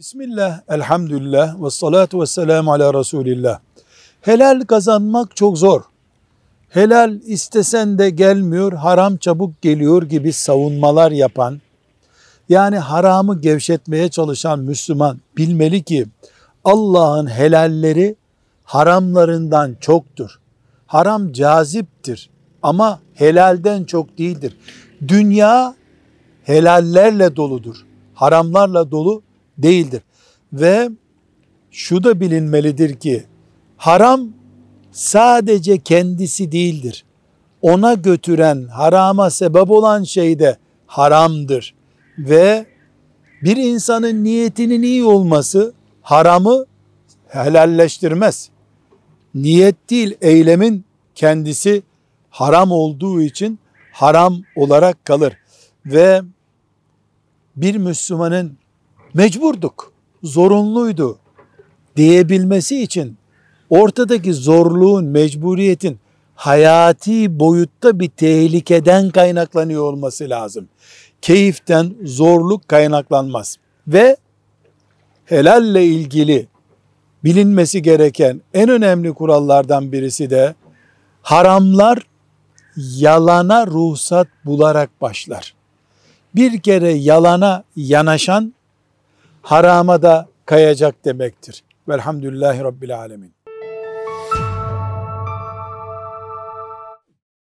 Bismillah, elhamdülillah ve salatu ve selamu ala Resulillah. Helal kazanmak çok zor. Helal istesen de gelmiyor, haram çabuk geliyor gibi savunmalar yapan, yani haramı gevşetmeye çalışan Müslüman bilmeli ki Allah'ın helalleri haramlarından çoktur. Haram caziptir ama helalden çok değildir. Dünya helallerle doludur. Haramlarla dolu değildir. Ve şu da bilinmelidir ki haram sadece kendisi değildir. Ona götüren, harama sebep olan şey de haramdır. Ve bir insanın niyetinin iyi olması haramı helalleştirmez. Niyet değil, eylemin kendisi haram olduğu için haram olarak kalır. Ve bir Müslümanın mecburduk, zorunluydu diyebilmesi için ortadaki zorluğun, mecburiyetin hayati boyutta bir tehlikeden kaynaklanıyor olması lazım. Keyiften zorluk kaynaklanmaz. Ve helalle ilgili bilinmesi gereken en önemli kurallardan birisi de haramlar yalana ruhsat bularak başlar. Bir kere yalana yanaşan harama da kayacak demektir. Velhamdülillahi Rabbil Alemin.